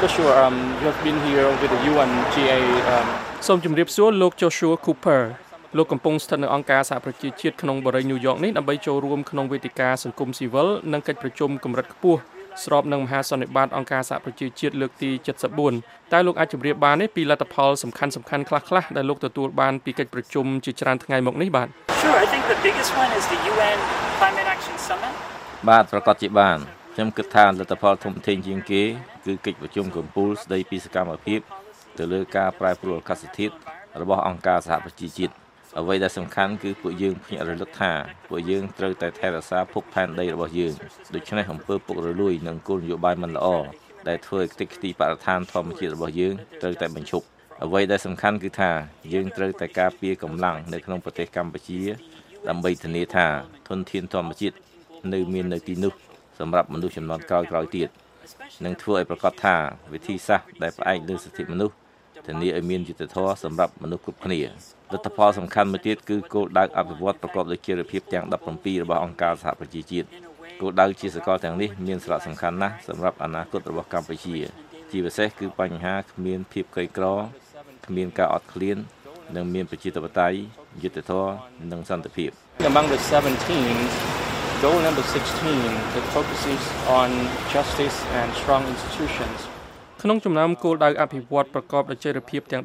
Joshua, um, you have been here with the UNGA. Um... សូមជម្រាបសួរលោក Joshua Cooper លោកកំពុងស្ថិតនៅអង្គការសហប្រជាជាតិក្នុងបរិយាញូវយ៉កនេះដើម្បីចូលរួមក្នុងវេទិកាសង្គមស៊ីវិលនិងកិច្ចប្រជុំកម្រិតខ្ពស់ស្របនឹងមហាសន្និបាតអង្គការសហប្រជាជាតិលើកទី74តើលោកអាចជម្រាបបានទេពីលទ្ធផលសំខាន់សំខាន់ខ្លះៗដែលលោកទទួលបានពីកិច្ចប្រជុំជាច្រើនថ្ងៃមកនេះបាទ Sure I think the biggest one is the UN Climate Action Summit បាទប្រកាសជាបាន ខ្ញុំគិតថាលទ្ធផលធំធេងជាងគេ គឺកិច្ចប្រជុំកំពូលស្ដីពីសកម្មភាព ទៅលើការប្រែប្រួលអាកាសធាតុរបស់អង្គការសហប្រជាជាតិអ្វីដែលសំខាន់គឺពួកយើងភ្ញាក់រលឹកថាពួកយើងត្រូវតែថែរក្សាភពផែនដីរបស់យើងដូច្នេះអំពើពុករលួយនិងគោលនយោបាយមិនល្អដែលធ្វើឲ្យខ្ទេចខ្ទីបរិស្ថានធម្មជាតិរបស់យើងត្រូវតែបញ្ឈប់អ្វីដែលសំខាន់គឺថាយើងត្រូវតែការពារកម្លាំងនៅក្នុងប្រទេសកម្ពុជា ដើម្បីធានាថាធនធានធម្មជាតិនៅមាននៅទីនោះ សម្រាប់មនុស្សចំនួនក្រោយៗទៀតនិងធ្វើឲ្យប្រកាសថាវិធីសាស្ត្រដែលផ្អែកលើសិទ្ធិមនុស្សធានាឲ្យមានយុត្តិធម៌សម្រាប់មនុស្សគ្រប់គ្នាលទ្ធផលសំខាន់មួយទៀតគឺគោលដៅអភិវឌ្ឍប្រកបដោយចីរភាពទាំង17របស់អង្គការសហប្រជាជាតិគោលដៅជាសកលទាំងនេះមានសារៈសំខាន់ណាស់សម្រាប់អនាគតរបស់កម្ពុជា ជាពិសេសគឺបញ្ហាគ្មានភាពក្រីក្រគ្មានការអត់ឃ្លាននិងមានប្រជាធិបតេយ្យយុត្តិធម៌និងសន្តិភាព Among the 17 goal number 16 that focuses on justice and strong institutions ក្នុងចំណោមគោលដៅអភិវឌ្ឍប្រកបដោយចីរភាពទាំង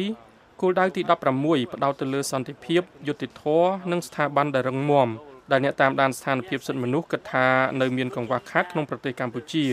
17គោលដៅទី16ផ្ដោតទៅលើសន្តិភាពយុត្តិធម៌និងស្ថាប័នដែលរឹងមាំដែលអ្នកតាមដានស្ថានភាពសិទ្ធិមនុស្សគិតថានៅមានកង្វះខាតក្នុងប្រទេសកម្ពុជា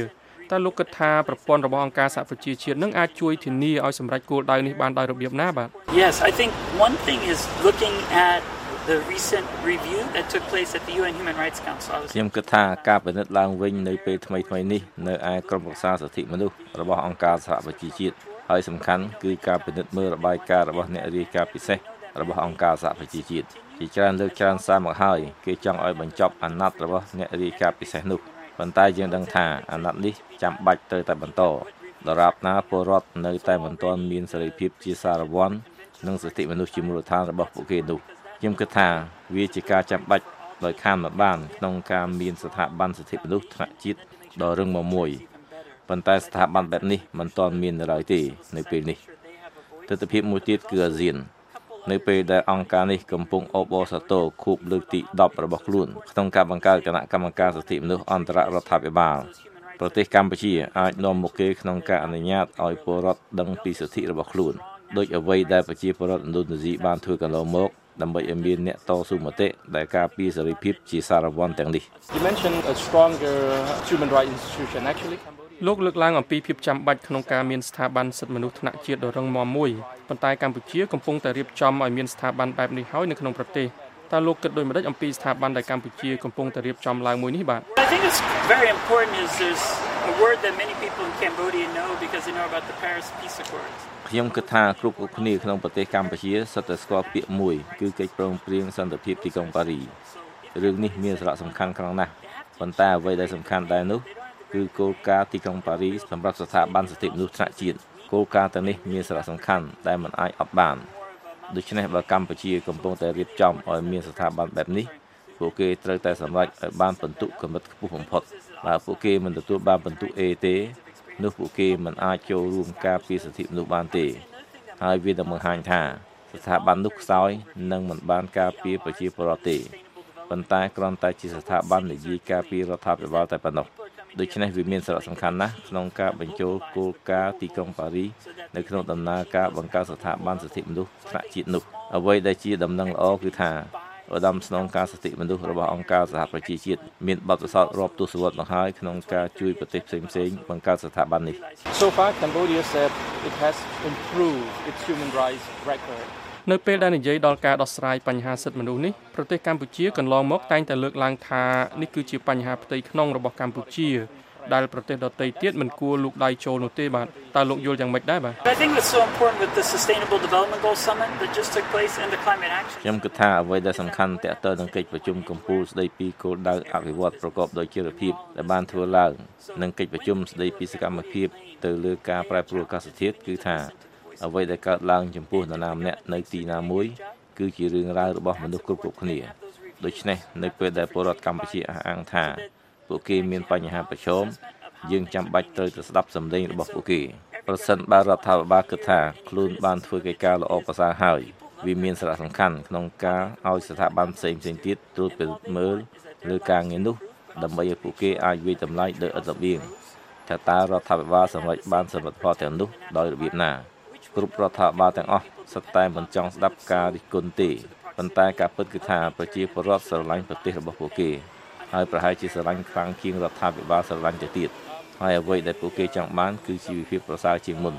តើលោកគិតថាប្រព័ន្ធរបស់អង្គការសហប្រជាជាតិនឹងអាចជួយធានាឲ្យសម្រេចគោលដៅនេះបានដោយរបៀបណាបាទ Yes I think one thing is looking at the recent review that took place at the UN Human Rights Council ខ្ញុំគិតថាការពិនិត្យឡើងវិញនៅពេលថ្មីថ្មីនេះនៅឯក្រុមប្រឹក្សាសិទ្ធិមនុស្សរបស់អង្គការសហប្រជាជាតិហើយសំខាន់គឺការពិនិត្យមើលរបាយការណ៍របស់អ្នករាយការណ៍ពិសេសរបស់អង្គការសហប្រជាជាតិជាច្រើនលើកច្រើនសារមកហើយគេចង់ឲ្យបញ្ចប់អាណត្តិរបស់អ្នករាយការណ៍ពិសេសនោះប៉ុន្តែយើងដឹងថាអាណត្តិនេះចាំបាច់ត្រូវតែបន្តដរាបណាពលរដ្ឋនៅតែមិនទាន់មានសេរីភាពជាសារវ័ននិងសិទ្ធិមនុស្សជាមូលដ្ឋានរបស់ពួកគេនោះ ខ្ញុំគិតថាវាជាការចាំបាច់ដោយខានមកបាន ក្នុងការមានស្ថាប័នសិទ្ធិមនុស្សថ្នាក់ជាតិដ៏រឹងមាំមួយប៉ុន្តែស្ថាប័នបែបនេះមិនទាន់មាននៅឡើយទេនៅពេលនេះទស្សនវិជ្ជាមួយទៀតគឺអាស៊ាននៅពេលដែលអង្គការនេះកំពុងអបអរសាទរខួបលើកទី10របស់ខ្លួនក្នុងការបង្កើតគណៈកម្មការសិទ្ធិមនុស្សអន្តររដ្ឋាភិបាលប្រទេសកម្ពុជាអាចនាំមុខគេក្នុងការអនុញ្ញាតឲ្យពលរដ្ឋដឹងពីសិទ្ធិរបស់ខ្លួនដោយអ្វីដែលប្រជាពលរដ្ឋឥណ្ឌូនេស៊ីបានធ្វើកន្លងមក ដើម្បីឲ្យមានអ្នកតស៊ូមតិដែលការពារសេរីភាពជាសារវ័នទាំងនេះ You mentioned a stronger human rights institution actually លោកលើកឡើងអំពីភាពចាំបាច់ក្នុងការមានស្ថាប័នសិទ្ធិមនុស្សថ្នាក់ជាតិដ៏រឹងមាំមួយប៉ុន្តែកម្ពុជាកំពុងតែរៀបចំឲ្យមានស្ថាប័នបែបនេះហើយនៅក្នុងប្រទេសតើលោកគិតដូចម្តេចអំពីស្ថាប័នដែលកម្ពុជាកំពុងតែរៀបចំឡើងមួយនេះបាទ I think it's very important is there's a word that many people in Cambodia know because they know about the Paris Peace Accords ខ្ញុំគិតថាគ្រប់គ្រប់គ្នាក្នុងប្រទេសកម្ពុជាសុទ្ធតែស្គាល់ពាក្យមួយគឺកិច្ចព្រមព្រៀងសន្តិភាពទីក្រុងប៉ារីរឿងនេះមានសារៈសំខាន់ខ្លាំងណាស់ប៉ុន្តែអ្វីដែលសំខាន់ដែរនោះគឺគោលការណ៍ទីក្រុងប៉ារីសម្រាប់ស្ថាប័នសិទ្ធិមនុស្សថ្នាក់ជាតិគោលការណ៍ទាំងនេះមានសារៈសំខាន់ដែលមិនអាចអត់បានដូច្នេះបើកម្ពុជាកំពុងតែរៀបចំឲ្យមានស្ថាប័នបែបនេះពួកគេត្រូវតែសម្រេចឲ្យបានពិន្ទុកម្រិតខ្ពស់បំផុត បើពួកគេមិនទទួលបានពិន្ទុ A ទេនោះពួកគេមិនអាចចូលរួមការពារសិទ្ធិមនុស្សបានទេ ហើយវានឹងបង្ហាញថាស្ថាប័ននោះខ្សោយនិងមិនបានការពារប្រជាពលរដ្ឋទេប៉ុន្តែគ្រាន់តែជាស្ថាប័ននយោបាយការពាររដ្ឋាភិបាលតែប៉ុណ្ណោះដូច្នេះវាមានសារៈសំខាន់ណាស់ក្នុងការបញ្ចូលគោលការណ៍ទីក្រុងប៉ារីនៅក្នុងដំណើរការបង្កើតស្ថាប័នសិទ្ធិមនុស្សថ្នាក់ជាតិនោះអ្វីដែលជាដំណឹងល្អគឺថា ឧត្តមស្នងការសិទ្ធិមនុស្សរបស់អង្គការសហប្រជាជាតិមានបទពិសោធន៍រាប់ទសវត្សរ៍មកហើយក្នុងការជួយប្រទេសផ្សេងៗបង្កើតស្ថាប័ននេះ So far Cambodia said it has improved its human rights record នៅពេលដែលនិយាយដល់ការដោះស្រាយបញ្ហាសិទ្ធិមនុស្សនេះប្រទេសកម្ពុជាកន្លងមកតែងតែលើកឡើងថានេះគឺជាបញ្ហាផ្ទៃក្នុងរបស់កម្ពុជា ដែលប្រទេសដទៃទៀតមិនគួរលូកដៃចូលនោះទេបាទតើលោកយល់យ៉ាងម៉េចដែរបាទ I think it's so important with the Sustainable Development Goals Summit that just took place and the climate action ខ្ញុំគិតថាអ្វីដែលសំខាន់តេតទៅនឹងកិច្ចប្រជុំកំពូលស្ដីពីគោលដៅអភិវឌ្ឍប្រកបដោយចីរភាពដែលបានធ្វើឡើងនិងកិច្ចប្រជុំស្ដីពីសកម្មភាពទៅលើការប្រែប្រួលអាកាសធាតុគឺថាអ្វីដែលកើតឡើងចំពោះនរណាម្នាក់នៅទីណាមួយគឺជារឿងរ៉ាវរបស់មនុស្សគ្រប់គ្រប់គ្នាដូច្នេះនៅពេលដែលពលរដ្ឋកម្ពុជាអះអាងថា ពួកគេមានបញ្ហាប្រឈមយើងចាំបាច់ត្រូវតែស្ដាប់សម្លេងរបស់ពួកគេប្រសិនបើរដ្ឋាភិបាលគិតថាខ្លួនបានធ្វើកិច្ចការល្អប្រសើរហើយវាមានសារៈសំខាន់ក្នុងការឲ្យស្ថាប័នផ្សេងផ្សេងទៀតត្រួតពិនិត្យមើលលើការងារនោះដើម្បីឲ្យពួកគេអាចវិយតម្លៃដោយឥតរបៀងថាតើរដ្ឋាភិបាលសម្រេចបានសមិទ្ធផលទាំងនោះដោយរបៀបណាគ្រប់រដ្ឋាភិបាលទាំងអស់សុទ្ធតែមិនចង់ស្ដាប់ការរិះគន់ទេប៉ុន្តែការពិតគឺថាប្រជាពលរដ្ឋស្រឡាញ់ប្រទេសរបស់ពួកគេ ហើយប្រហែលជាស្រឡាញ់ខ្លាំងជាងរដ្ឋាភិបាលស្រឡាញ់ទៅទៀតហើយអ្វីដែលពួកគេចង់បានគឺជីវភាពប្រសើរជាងមុន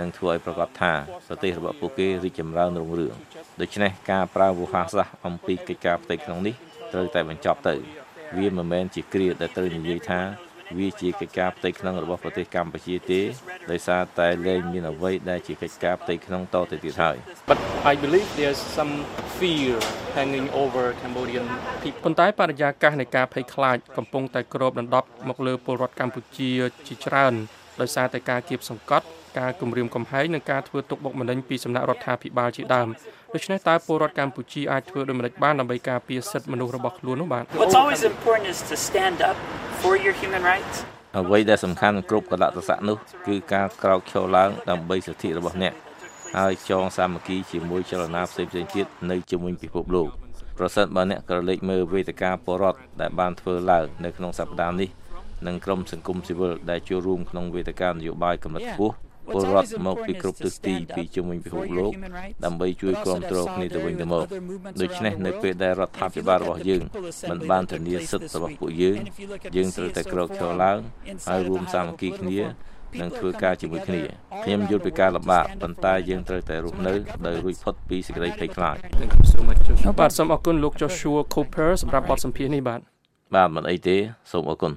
និងធ្វើឲ្យប្រកាសថាប្រទេសរបស់ពួកគេរីកចម្រើនរុងរឿងដូច្នេះការប្រើវោហារសាស្ត្រអំពីកិច្ចការផ្ទៃក្នុងនេះត្រូវតែបញ្ចប់ទៅ វាមិនមែនជាគ្រាដែលត្រូវនិយាយថា វាជាកិច្ចការផ្ទៃក្នុងរបស់ប្រទេសកម្ពុជាទេដោយសារតែលែងមានអ្វីដែលជាកិច្ចការផ្ទៃក្នុងតទៅទៀតហើយ But I believe there's some fear hanging over Cambodian people. ប៉ុន្តែបរិយាកាសនៃការភ័យខ្លាចកំពុងតែគ្របដណ្ដប់មកលើពលរដ្ឋកម្ពុជាជាច្រើនដោយសារតែការគៀបសង្កត់ការគំរាមកំហែងនិងការធ្វើទុកបុកម្នេញពីសំណាក់រដ្ឋាភិបាលជាដើមដូច្នេះតើពលរដ្ឋកម្ពុជាអាចធ្វើដូចម្តេចបានដើម្បីការពារសិទ្ធិមនុស្សរបស់ខ្លួននោះបាទ What's always important is to stand up for your human rights. អ្វីដែលសំខាន់គ្រប់កលៈទេសៈនោះគឺការក្រោកឈរឡើងដើម្បីសិទ្ធិរបស់អ្នកហើយចងសាមគ្គីជាមួយចលនាផ្សេងៗទៀតនៅជាមួយពិភពលោកប្រសិនបើអ្នកក្រឡេកមើលវេទិកាបរដ្ឋដែលបានធ្វើឡើងនៅក្នុងសប្តាហ៍នេះនិងក្រុមសង្គមស៊ីវិលដែលចូលរួមក្នុងវេទិកានយោបាយកម្រិតខ្ពស់ ពលរដ្ឋមកពីគ្រប់ទិសទីពីជុំវិញពិភពលោកដើម្បីជួយគ្រប់គ្រងគ្នាទៅវិញទៅមកដូច្នេះនៅពេលដែលរដ្ឋាភិបាលរបស់យើងមិនបានធានាសិទ្ធិរបស់ពួកយើងយើងត្រូវតែក្រោកឈរឡើងហើយរួមសាមគ្គីគ្នានិងធ្វើការជាមួយគ្នាខ្ញុំយល់ពីការលំបាកប៉ុន្តែយើងត្រូវតែរស់នៅដោយរួចផុតពីសេចក្តីភ័យខ្លាច Thank you so much. Joshua. បាទសូមអរគុណលោក Joshua Cooper សម្រាប់បទសម្ភាសន៍នេះបាទបាទមិនអីទេសូមអរគុណ